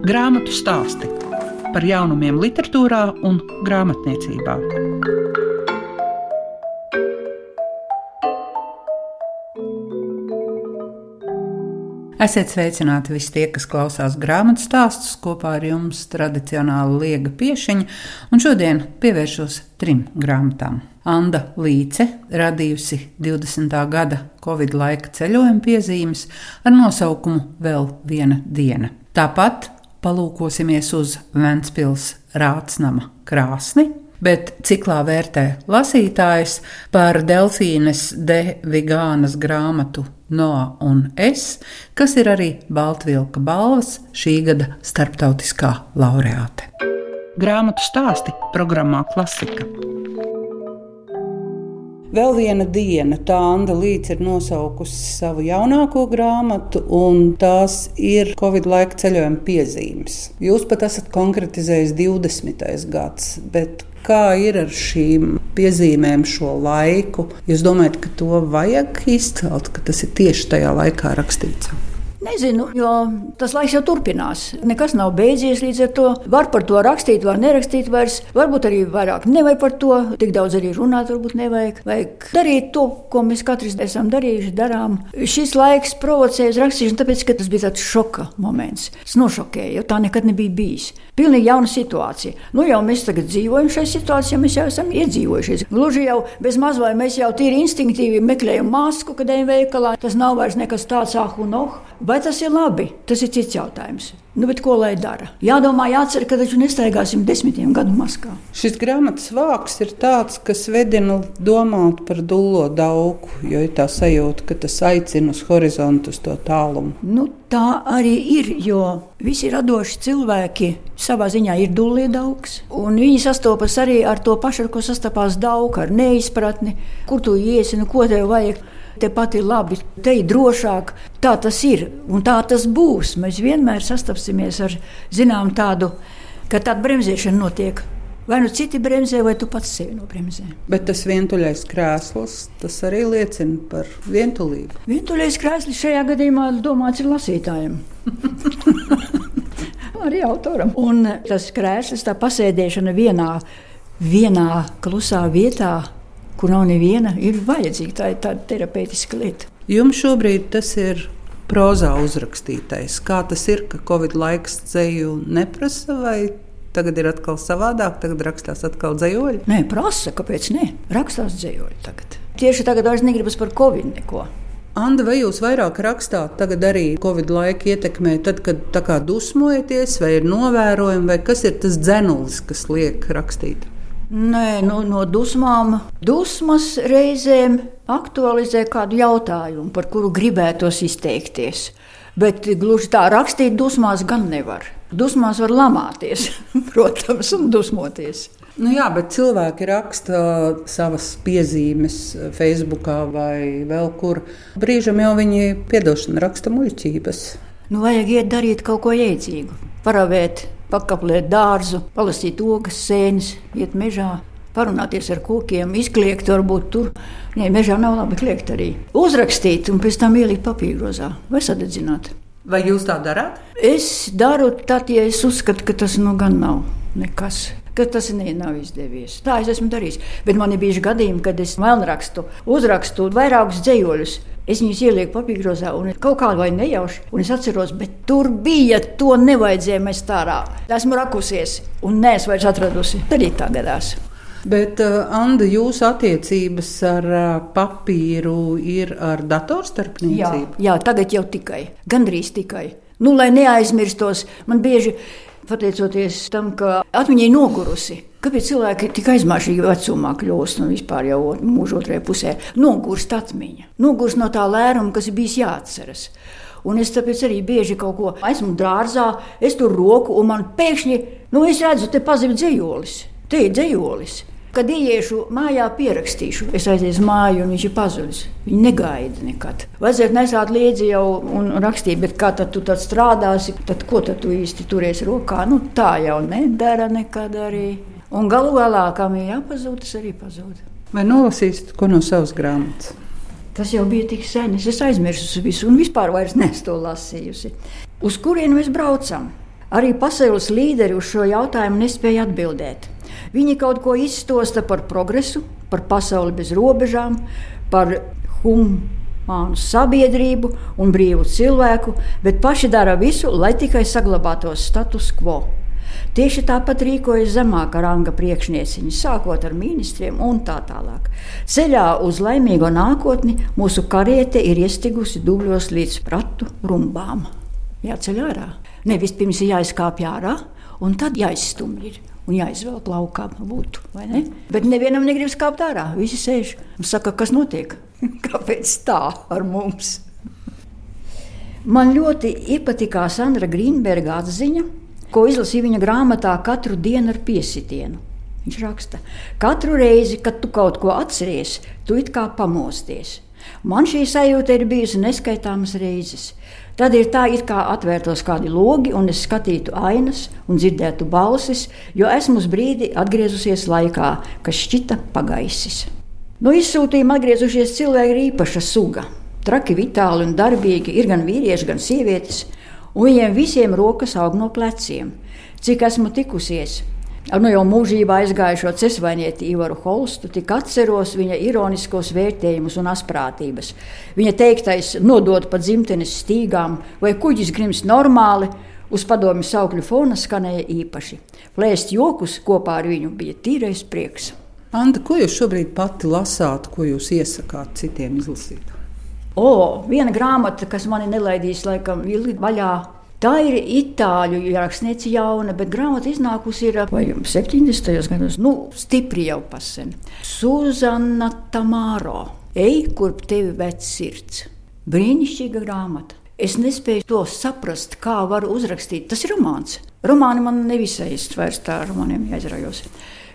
Grāmatu stāsti par jaunumiem, literatūrā un grāmatniecībā. Esiet sveicināti visi tie, kas klausās grāmatu stāstus kopā ar jums tradicionāli liega piešiņa, un šodien pievēršos trim grāmatām. Anna Līce radījusi 20. gada Covid laika ceļojuma piezīmes ar nosaukumu Vēl viena diena. Tāpat palūkosimies uz Ventspils rātsnama krāsni, bet ciklā vērtē lasītājs par Delfīnes de Vigānas grāmatu Noa un Es, kas ir arī Baltvilka balvas šī gada starptautiskā laureāte. Grāmatu stāsti programmā Klasika. Vēl viena diena, tā Anna Līta ir nosaukusi savu jaunāko grāmatu, un tās ir Covid laika ceļojuma piezīmes. Jūs pat esat konkretizējis 20. gads, bet kā ir ar šīm piezīmēm šo laiku? Jūs domājat, ka to vajag izcelt, ka tas ir tieši tajā laikā rakstīts? Nezinu, jo tas laiks jau turpinās. Nekas nav beidzies līdz ar to. Var par to rakstīt, var nerakstīt vairs. Varbūt arī vairāk nevajag par to. Tik daudz arī runāt, varbūt nevajag. Vajag darīt to, ko mēs katrs esam darījuši, darām. Šis laiks provocēja uz rakstīšanu, tāpēc, ka tas bija tāds šoka moments. Tas nošokēja, jo tā nekad nebija bijis. Pilnīgi jauna situācija. Nu jau mēs tagad dzīvojam šajā situācijā, mēs jau esam iedzīvojušies. Gluži jau bez maz vai mēs jau tīri instinktīvi meklējam masku, kad ejam veikalā. Tas nav vairs nekas tāds ah un oh. Vai tas ir labi? Tas ir cits jautājums. Nu, ko lai dara? Jādomā, jācer, ka taču nestaigāsim desmitiem gadu maskā. Šis grāmatas vārks ir tāds, kas vedina domāt par dūlo daugu, jo ir tā sajūta, ka tas aicina uz horizontu, uz to tālumu. Nu, tā arī ir, jo visi radoši cilvēki savā ziņā ir dūlie daugs. Viņi sastopas arī ar to pašu, ar ko sastapās dauga, ar neizpratni, kur tu iesi, nu, ko tev vajag tepat ir labi, te ir drošāk. Tā tas ir un tā tas būs. Mēs vienmēr sastapsimies ar zinām tādu, ka tāda bremzēšana notiek. Vai nu citi bremzē, vai tu pats sevi nobremzē. Bet tas vientuļais krēsls, tas arī liecina par vientulību. Vientuļais krēsls šajā gadījumā domāts ir lasītājiem. arī autoram. Un tas krēsls, tā pasēdēšana vienā, vienā klusā vietā, kur nav neviena, ir vajadzīga. Tā ir tāda terapeitiska lieta. Jums šobrīd tas ir prozā uzrakstītais. Kā tas ir, ka Covid laiks dzēju neprasa? Tagad ir atkal savādāk, tagad rakstās atkal dzējoļi. Nē, prasa, kāpēc ne? Rakstās dzējoļi tagad. Tieši tagad vairs negribas par Covid neko. Anda, vai jūs vairāk rakstāt, tagad arī Covid laika ietekmē, tad, kad tā kā dusmojaties, vai ir novērojumi, vai kas ir tas dzenulis, kas liek rakstīt? Nē, nu, no dusmām. Dusmas reizēm aktualizē kādu jautājumu, par kuru gribētos izteikties. Bet gluži tā rakstīt dusmās gan nevar. Dusmās var lamāties, protams, un dusmoties. Nu jā, bet cilvēki raksta savas piezīmes Facebook vai vēl kur. Brīžam jau viņi piedošana raksta muļķības. Nu, vajag iet darīt kaut ko jēdzīgu, paravēt pakaplēt dārzu, palasīt ogas, sēnes, iet mežā. Parunāties ar kokiem, izkliegt, varbūt tur. Nē, mežā nav labi kliegt arī. Uzrakstīt un pēc tam ielikt papīrozā vai sadedzināt. Vai jūs tā darāt? Es daru tad, ja es uzskatu, ka tas nu gan nav nekas ka tas ne, nav izdevies. Tā es esmu darījis. Bet man ir bijuši gadījumi, kad es melnrakstu, uzrakstu vairākus dzējoļus. Es viņus ielieku papīrozā un kaut kā vai nejauši. Un es atceros, bet tur bija, to nevajadzēja mest ārā. Esmu rakusies un neesmu vairs atradusi. Arī tā gadās. Bet, uh, Anna, jūsu attiecības ar uh, papīru ir ar datorstarpniecību? Jā, jā, tagad jau tikai, gandrīz tikai. Nu, lai neaizmirstos, man bieži pateicoties tam, ka atmiņa ir nogurusi. Kāpēc cilvēki tik aizmāršīgi vecumā kļūst un vispār jau mūža otrajā pusē nogurst atmiņa? Nogurst no tā lēruma, kas ir bijis jāatceras. Un es tāpēc arī bieži kaut ko esmu dārzā, es tur roku, un man pēkšņi, nu, es redzu, te pazīst dzējolis. Te ir dzējolis. Kad ieiešu mājā, pierakstīšu, es aiziešu uz māju, un viņš ir pazudis. Viņi negaida nekad. Vajadzētu nesāt līdzi jau un rakstīt, bet kā tad tu tad strādāsi, tad ko tad tu īsti turies rokā? Nu, tā jau nedara nekad arī. Un galu galā, kam ir jāpazūd, tas arī pazūd. Vai nolasīsiet ko no savas grāmatas? Tas jau bija tik sen, es aizmirsu visu, un vispār neesmu to lasījusi. Uz kurienu mēs braucam? Arī pasaules līderi uz šo jautājumu nespēja atbildēt. Viņi kaut ko izstosta par progresu, par pasauli bez robežām, par humānu sabiedrību un brīvu cilvēku, bet paši dara visu, lai tikai saglabātos status quo. Tieši tāpat rīkojas zemāka ranga priekšnieciņi, sākot ar ministriem un tā tālāk. Ceļā uz laimīgo nākotni mūsu kariete ir iestigusi dubļos līdz pratu rumbām. Jāceļ ārā. Nevis pirms ir jāizkāpj ārā, un tad jāizstumj. Un jāizvēl plaukā, būtu. Ne? Bet nevienam negribas kāpt ārā. Visi sēž un saka, kas notiek. Kāpēc tā ar mums? Man ļoti iepatikā Sandra Grīnberga atziņa, ko izlasīja viņa grāmatā katru dienu ar piesitienu. Viņš raksta, katru reizi, kad tu kaut ko atceries, tu it kā pamosties. Man šī sajūta ir bijusi neskaitāmas reizes. Tad ir tā, it kā atvērtos kādi logi, un es skatītu ainas un dzirdētu balsis, jo esmu uz brīdi atgriezusies laikā, kas šķita pagaisis. No izsūtījuma atgriezušies cilvēki ir īpaša suga. Traki, vitāli un darbīgi ir gan vīrieši, gan sievietes un viņiem visiem rokas aug no pleciem. Cik esmu tikusies nu jau mūžībā aizgājušo cesvainieti Ivaru Holstu, tik atceros viņa ironiskos vērtējumus un asprātības. Viņa teiktais nodot pa dzimtenes stīgām, vai kuģis grims normāli, uz padomju saukļu fona skanēja īpaši. Plēst jokus kopā ar viņu bija tīrais prieks. Anta, ko jūs šobrīd pati lasāt, ko jūs iesakāt citiem izlasīt? O, viena grāmata, kas mani nelaidīs laikam vaļā. Tā ir itāļu rakstniece jauna, bet grāmata iznākusi ir vai 70. gados, nu, stipri jau pasen. Suzana Tamāro. Ej, kurp tevi vec sirds. Brīnišķīga grāmata. Es nespēju to saprast, kā var uzrakstīt. Tas ir romāns. Romāni man nevisai vairs tā ar romāniem aizraujos.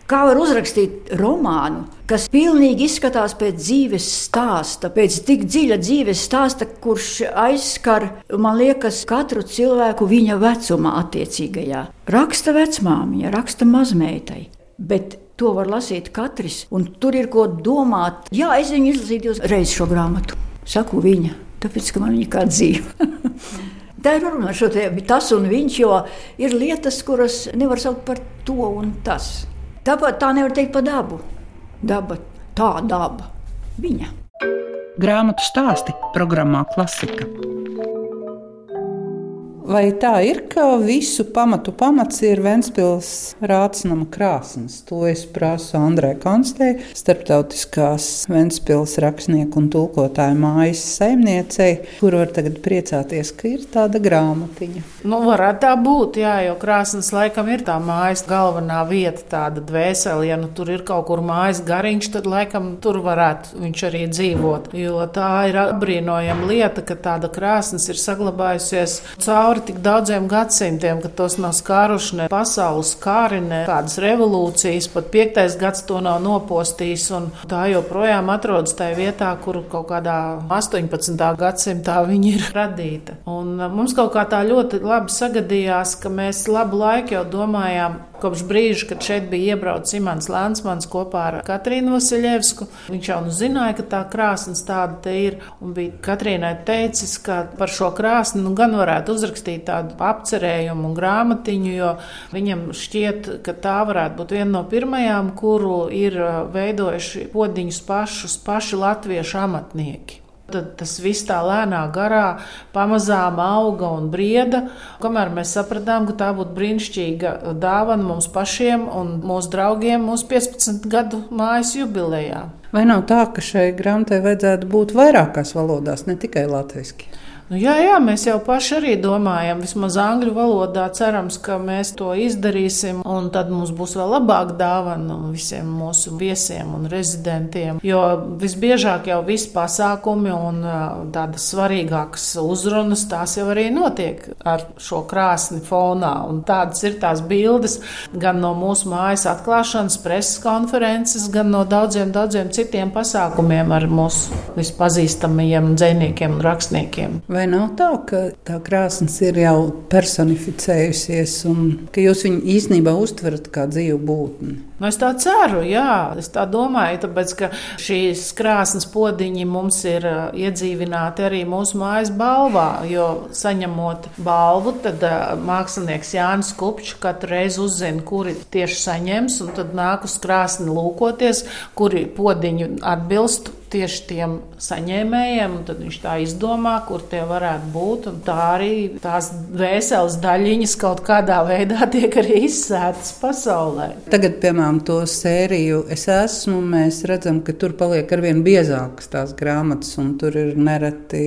Kā var uzrakstīt romānu, kas pilnīgi izskatās pēc dzīves stāsta, pēc tik dziļa dzīves stāsta, kurš aizskar, man liekas, katru cilvēku viņa vecumā attiecīgajā. Raksta vecmāmiņa, raksta mazmeitai. Bet to var lasīt katrs, un tur ir ko domāt. Jā, es viņu izlasīju divreiz šo grāmatu. Saku viņa, tāpēc, ka man viņa kā dzīve. Tā ir runa par šo te tas un viņš, jo ir lietas, kuras nevar saukt par to un tas. Tāpat tā nevar teikt par dabu. Daba, tā daba, viņa. Grāmatu stāsti programmā Klasika. Vai tā ir, ka visu pamatu pamats ir Ventspils rātsnama krāsnes? To es prasu Andrē Konstei, starptautiskās Ventspils rakstnieku un tulkotāju mājas saimniecei, kur var tagad priecāties, ka ir tāda grāmatiņa. Nu, varētu tā būt, jā, jo krāsnes laikam ir tā mājas galvenā vieta, tāda dvēsele. Ja nu tur ir kaut kur mājas gariņš, tad laikam tur varētu viņš arī dzīvot. Jo tā ir apbrīnojama lieta, ka tāda krāsnes ir saglabājusies cauri cauri tik daudziem gadsimtiem, ka tos nav skāruši ne pasaules kāri, ne kādas revolūcijas, pat piektais gads to nav nopostījis. Tā joprojām atrodas tajā vietā, kur kaut kādā 18. gadsimtā viņa ir radīta. Un mums kaut kā tā ļoti labi sagadījās, ka mēs labu laiku jau domājām, Kopš brīža, kad šeit bija iebraucis Imants Lēnsmans kopā ar Katrīnu Vasiljevsku, viņš jau nu zināja, ka tā krāsnes tāda te ir. Un bija Katrīnai teicis, ka par šo krāsni nu, gan varētu uzrakstīt tādu apcerējumu un grāmatiņu, jo viņam šķiet, ka tā varētu būt viena no pirmajām, kuru ir veidojuši podiņus pašus paši latviešu amatnieki. Tad tas viss tā lēnā garā pamazām auga un brieda, kamēr mēs sapratām, ka tā būtu brīnišķīga dāvana mums pašiem un mūsu draugiem mūsu 15 gadu mājas jubilejā. Vai nav tā, ka šai grāmatai vajadzētu būt vairākās valodās, ne tikai latviešu? Nu, jā, jā, mēs jau paši arī domājam, vismaz angļu valodā cerams, ka mēs to izdarīsim, un tad mums būs vēl labāka dāvana visiem mūsu viesiem un rezidentiem. Jo visbiežāk jau visi pasākumi un tādas svarīgākas uzrunas, tās jau arī notiek ar šo krāsni fonā. Un tādas ir tās bildes gan no mūsu mājas atklāšanas, preses konferences, gan no daudziem, daudziem citiem pasākumiem ar mūsu vispazīstamajiem dziniekiem un rakstniekiem. Vai nav tā, ka tā krāsnes ir jau personificējusies un ka jūs viņu īstenībā uztverat kā dzīvu būtni? Nu, es tā ceru, jā, es tā domāju, tāpēc ka šīs krāsnes podiņi mums ir uh, iedzīvināti arī mūsu mājas balvā. Jo saņemot balvu, tad uh, mākslinieks Jānis Kupčs katru reizi uzzina, kuri tieši saņems, un tad nāk uz krāsni lūkoties, kuri podiņu atbilst tieši tiem saņēmējiem, tad viņš tā izdomā, kur tie varētu būt. Tā arī tās vēseles daļiņas kaut kādā veidā tiek arī izsētas pasaulē. Tagad, piemēram, to sēriju es esmu, mēs redzam, ka tur paliek arvien biezākas tās grāmatas, un tur ir nereti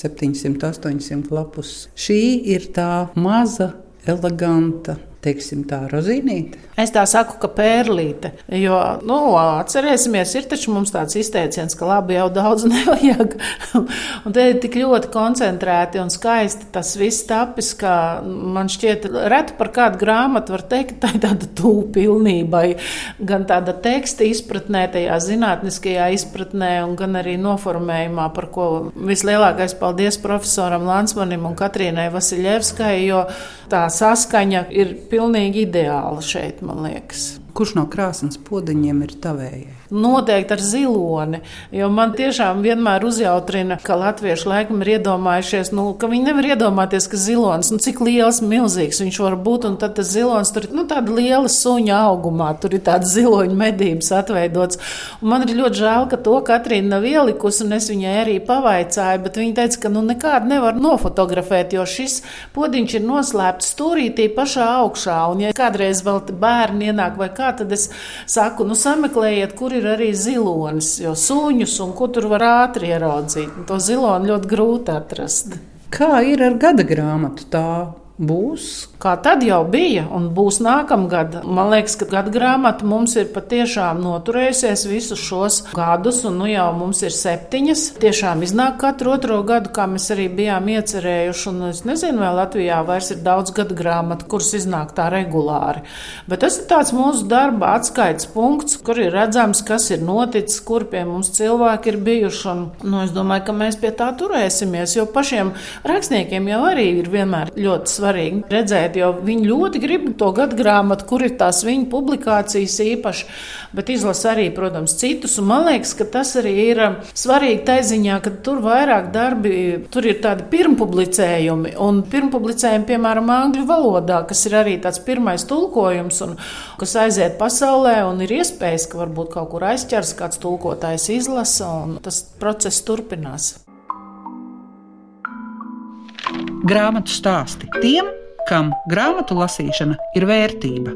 700, 800 lapus. Šī ir tā maza, eleganta teiksim, tā rozīnīte? Es tā saku, ka pērlīte. Jo, nu, atcerēsimies, ir taču mums tāds izteiciens, ka labi jau daudz nevajag. un te ir tik ļoti koncentrēti un skaisti tas viss tapis, ka man šķiet, reti par kādu grāmatu var teikt, ka tā ir tāda tūpa pilnībai. Gan tāda teksta izpratnē, tajā zinātniskajā izpratnē, un gan arī noformējumā, par ko vislielākais paldies profesoram Lansmanim un Katrīnai Vasiljevskai, jo tā saskaņa ir pilnīgi ideāla šeit, man liekas. Kurš no krāsnes podziņiem ir tavējai? Noteikti ar ziloni. Jo man tiešām vienmēr uzjautrina, ka latvieši laikam ir iedomājušies, nu, ka viņi nevar iedomāties, ka zilonis, nu, cik liels, milzīgs viņš var būt. Un tad tas zilonis tur ir nu, tāda liela suņa augumā, tur ir tāds ziloņa medības atveidots. Un man ir ļoti žēl, ka to Katrīna nav ielikusi, un es viņai arī pavaicāju, bet viņa teica, ka nu, nekādu nevar nofotografēt, jo šis podiņš ir noslēpts stūrītī pašā augšā. Un, ja kādreiz vēl bērni ienāk vai kā, tad es saku, nu, sameklējiet, kur ir arī zilonis, jo suņus un ko tur var ātri ieraudzīt. To ziloni ļoti grūti atrast. Kā ir ar gada grāmatu? Tā būs. Kā tad jau bija un būs nākamgad. Man liekas, ka gada grāmata mums ir patiešām noturējusies visus šos gadus, un nu jau mums ir septiņas. Tiešām iznāk katru otro gadu, kā mēs arī bijām iecerējuši. Un es nezinu, vai Latvijā vairs ir daudz gadu grāmatu, kuras iznāk tā regulāri. Bet tas ir tāds mūsu darba atskaites punkts, kur ir redzams, kas ir noticis, kur pie mums cilvēki ir bijuši. Un, nu, es domāju, ka mēs pie tā turēsimies, jo pašiem rakstniekiem jau arī ir vienmēr ļoti svarīgi svarīgi redzēt, jo viņi ļoti grib to gadu grāmatu, kur ir tās viņu publikācijas īpaši, bet izlasa arī, protams, citus. Un man liekas, ka tas arī ir um, svarīgi tai ziņā, ka tur vairāk darbi, tur ir tādi pirmpublicējumi, un pirmpublicējumi, piemēram, angļu valodā, kas ir arī tāds pirmais tulkojums, un kas aiziet pasaulē, un ir iespējas, ka varbūt kaut kur aizķers kāds tulkotājs izlasa, un tas process turpinās. Grāmatu stāsti tiem, kam grāmatu lasīšana ir vērtība.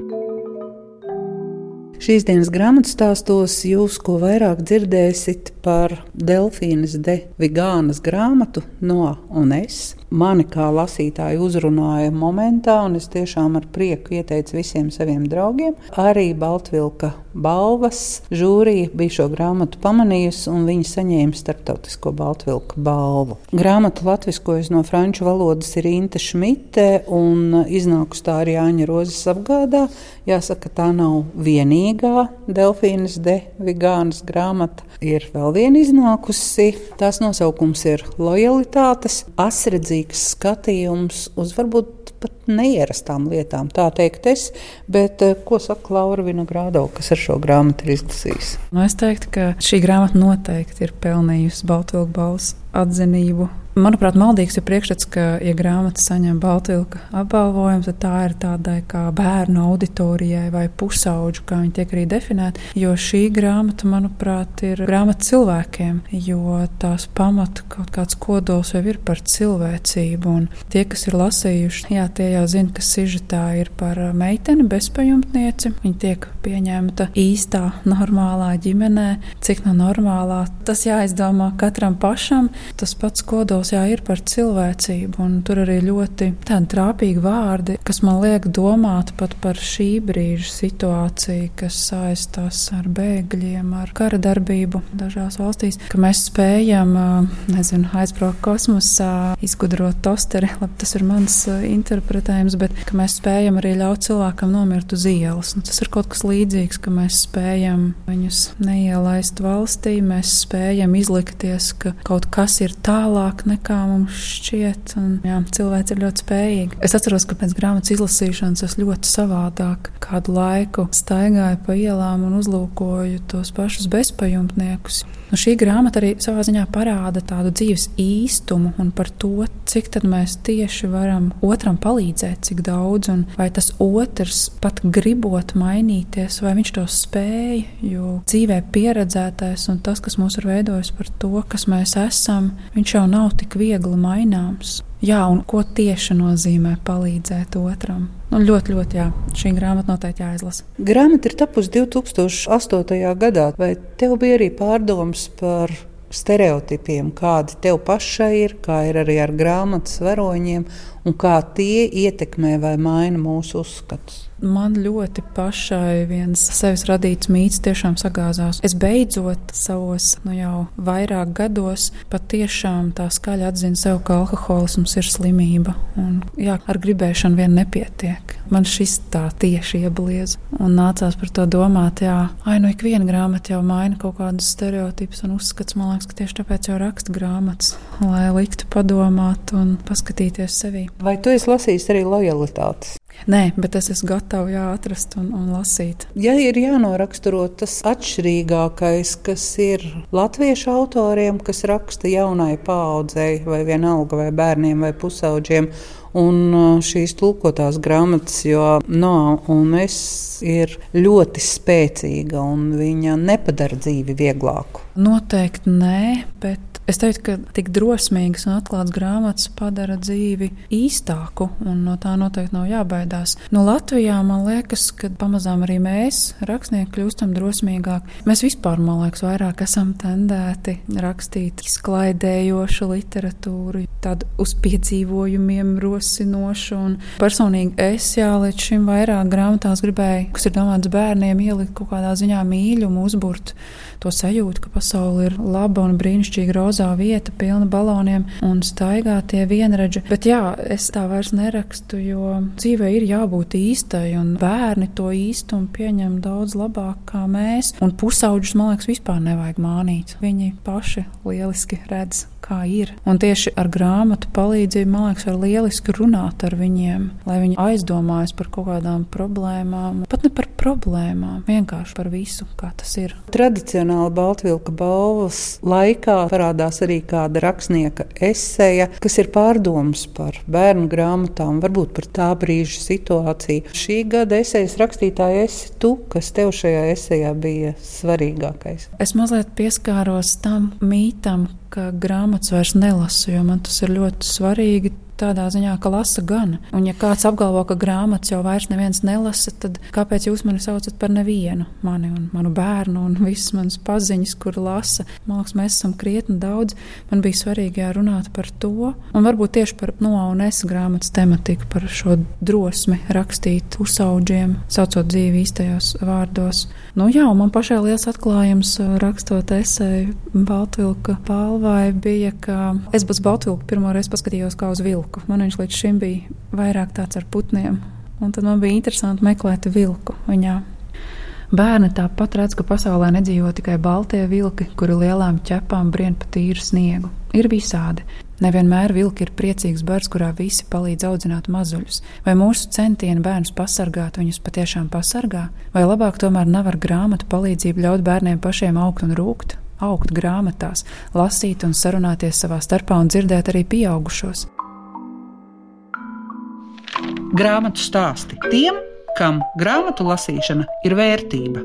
Šīs dienas grāmatu stāstos jūs ko vairāk dzirdēsiet par Delfīnas de Vigānas grāmatu No un es mani kā lasītāju uzrunāja momentā, un es tiešām ar prieku ieteicu visiem saviem draugiem. Arī Baltvilka balvas žūrija bija šo grāmatu pamanījusi, un viņi saņēma starptautisko Baltvilka balvu. Grāmatu latviskojas no franču valodas ir Inte Šmite, un iznākus tā arī Jāņa Rozes apgādā. Jāsaka, tā nav vienīgā Delfīnas de Vigānas grāmata. Ir vēl viena iznākusi, tās nosaukums ir Lojalitātes, asredzīga līdzīgs skatījums uz varbūt pat neierastām lietām, tā teikt, es. Bet eh, ko saka Laura Vinogrādo, kas ar šo grāmatu ir izlasījusi? Nu, es teiktu, ka šī grāmata noteikti ir pelnījusi Baltvilku balsu atzinību Manuprāt, maldīgs ir priekšstats, ka, ja grāmata saņem Baltvilka apbalvojumu, tad tā ir tādai kā bērnu auditorijai vai pusauģu, kā viņi tiek arī definēti. Jo šī grāmata, manuprāt, ir grāmata cilvēkiem, jo tās pamata kaut kāds kodols jau ir par cilvēcību. Un tie, kas ir lasījuši, jā, tie jau zina, ka sižetā ir par meiteni bezpajumtnieci. Viņa tiek pieņemta īstā, normālā ģimenē. Cik no normālā tas jāizdomā katram pašam. Tas pats kodols tēls jā, ir par cilvēcību, un tur arī ļoti tādi trāpīgi vārdi, kas man liek domāt pat par šī brīža situāciju, kas saistās ar bēgļiem, ar kara darbību dažās valstīs, ka mēs spējam, nezinu, aizbraukt kosmosā, izgudrot tosteri, labi, tas ir mans interpretējums, bet ka mēs spējam arī ļaut cilvēkam nomirt uz ielas. Nu, tas ir kaut kas līdzīgs, ka mēs spējam viņus neielaist valstī, mēs spējam izlikties, ka kaut kas ir tālāk nekā mums šķiet. Un, jā, cilvēks ir ļoti spējīgs. Es atceros, ka pēc grāmatas izlasīšanas es ļoti savādāk kādu laiku staigāju pa ielām un uzlūkoju tos pašus bezpajumtniekus. Nu, šī grāmata arī savā ziņā parāda tādu dzīves īstumu un par to, cik mēs tieši varam otram palīdzēt, cik daudz, un vai tas otrs pat gribot mainīties, vai viņš to spēj. Jo dzīvē pieredzētais un tas, kas mūs ir veidojis par to, kas mēs esam, viņš jau nav tik viegli maināms. Jā, un ko tieši nozīmē palīdzēt otram? Nu, ļoti, ļoti, jā, šī grāmata noteikti jāizlasa. Grāmata ir tapusi 2008. gadā. Vai tev bija arī pārdomas par stereotipiem, kādi tev pašai ir, kā ir arī ar grāmatas varoņiem, un kā tie ietekmē vai maina mūsu uzskatus? Man ļoti pašai viens sevis radīts mīts tiešām sagāzās. Es beidzot savos nu jau vairāk gados patiešām tā skaļi atzinu sev, ka alkoholisms ir slimība. Un, jā, ar gribēšanu vien nepietiek. Man šis tā tieši iebliez. Un nācās par to domāt, jā, ai, nu ik viena grāmata jau maina kaut kādus stereotipus un uzskats. Man liekas, ka tieši tāpēc jau raksta grāmatas, lai liktu padomāt un paskatīties sevī. Vai tu esi lasījis arī lojalitātes? Nē, bet es esmu gatava jā, atrast un, un lasīt. Ja ir jānoraksturo tas atšķirīgākais, kas ir latviešu autoriem, kas raksta jaunai paaudzei, vai vienalga vai bērniem vai pusauģiem, un uh, šīs tulkotās grāmatas, jo no un es ir ļoti spēcīga un viņa nepadara dzīvi vieglāku. Noteikti nē, bet Es teiktu, ka tik drosmīgas un atklātas grāmatas padara dzīvi īstāku, un no tā noteikti nav jābaidās. No Latvijā man liekas, ka pamazām arī mēs, rakstnieki, kļūstam drosmīgāki. Mēs vispār, man liekas, vairāk esam tendēti rakstīt izklaidējošu literatūru, tādu uz piedzīvojumiem rosinošu. Un personīgi es jā, līdz šim vairāk grāmatās gribēju, kas ir domāts bērniem, ielikt kaut kādā ziņā mīļumu, uzburt to sajūtu, ka pasaule ir laba un brīnišķīga rozā vieta, pilna baloniem un staigā tie vienredži. Bet jā, es tā vairs nerakstu, jo dzīvē ir jābūt īstai, un bērni to īstumu pieņem daudz labāk kā mēs. Un pusauģus, man liekas, vispār nevajag mānīt. Viņi paši lieliski redz kā ir. Un tieši ar grāmatu palīdzību, man liekas, var lieliski runāt ar viņiem, lai viņi aizdomājas par kaut kādām problēmām, pat ne par problēmām, vienkārši par visu, kā tas ir. Tradicionāli Baltvilka balvas laikā parādās arī kāda rakstnieka eseja, kas ir pārdomas par bērnu grāmatām, varbūt par tā brīža situāciju. Šī gada esejas rakstītāja esi tu, kas tev šajā esejā bija svarīgākais. Es mazliet pieskāros tam mītam, ka grāmatas vairs nelasu, jo man tas ir ļoti svarīgi tādā ziņā, ka lasa gan. Un, ja kāds apgalvo, ka grāmatas jau vairs neviens nelasa, tad kāpēc jūs mani saucat par nevienu? Mani un manu bērnu un visas manas paziņas, kur lasa. Man liekas, mēs esam krietni daudz. Man bija svarīgi jārunāt par to. Un varbūt tieši par no un es grāmatas tematiku, par šo drosmi rakstīt pusauģiem, saucot dzīvi īstajos vārdos. Nu, jā, man pašai liels atklājums rakstot esēju Baltvilka balvai bija, ka es bez Baltvilka pirmo reizi paskatījos kā uz vilku vilku. Man viņš līdz šim bija vairāk tāds ar putniem. Un tad man bija interesanti meklēt vilku viņā. Bērni tāpat redz, ka pasaulē nedzīvo tikai baltie vilki, kuri lielām ķepām brien pa tīru sniegu. Ir visādi. Nevienmēr vilki ir priecīgs bars, kurā visi palīdz audzināt mazuļus. Vai mūsu centieni bērnus pasargāt viņus patiešām pasargā, vai labāk tomēr nav ar grāmatu palīdzību ļaut bērniem pašiem augt un rūkt, augt grāmatās, lasīt un sarunāties savā starpā un dzirdēt arī pieaugušos grāmatu stāsti tiem, kam grāmatu lasīšana ir vērtība.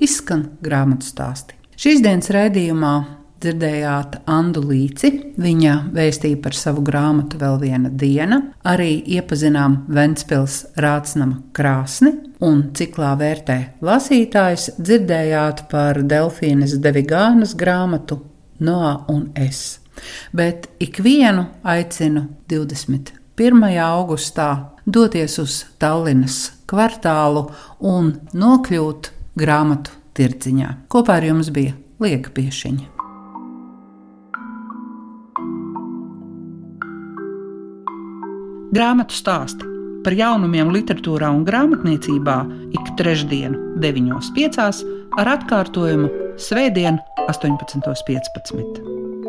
Izskan grāmatu stāsti. Šīs dienas raidījumā dzirdējāt Andu Līci. Viņa vēstīja par savu grāmatu vēl viena diena. Arī iepazinām Ventspils Rācnama krāsni. Un ciklā vērtē lasītājs dzirdējāt par Delfīnas Devigānas grāmatu Noā un es. Bet ikvienu aicinu 20 1. augustā doties uz Tallinas kvartālu un nokļūt grāmatu tirdziņā. Kopā ar jums bija Lieka Piešiņa. Grāmatu stāsti par jaunumiem literatūrā un grāmatniecībā ik trešdienu, 9.5. ar atkārtojumu Svētdien, 18.15.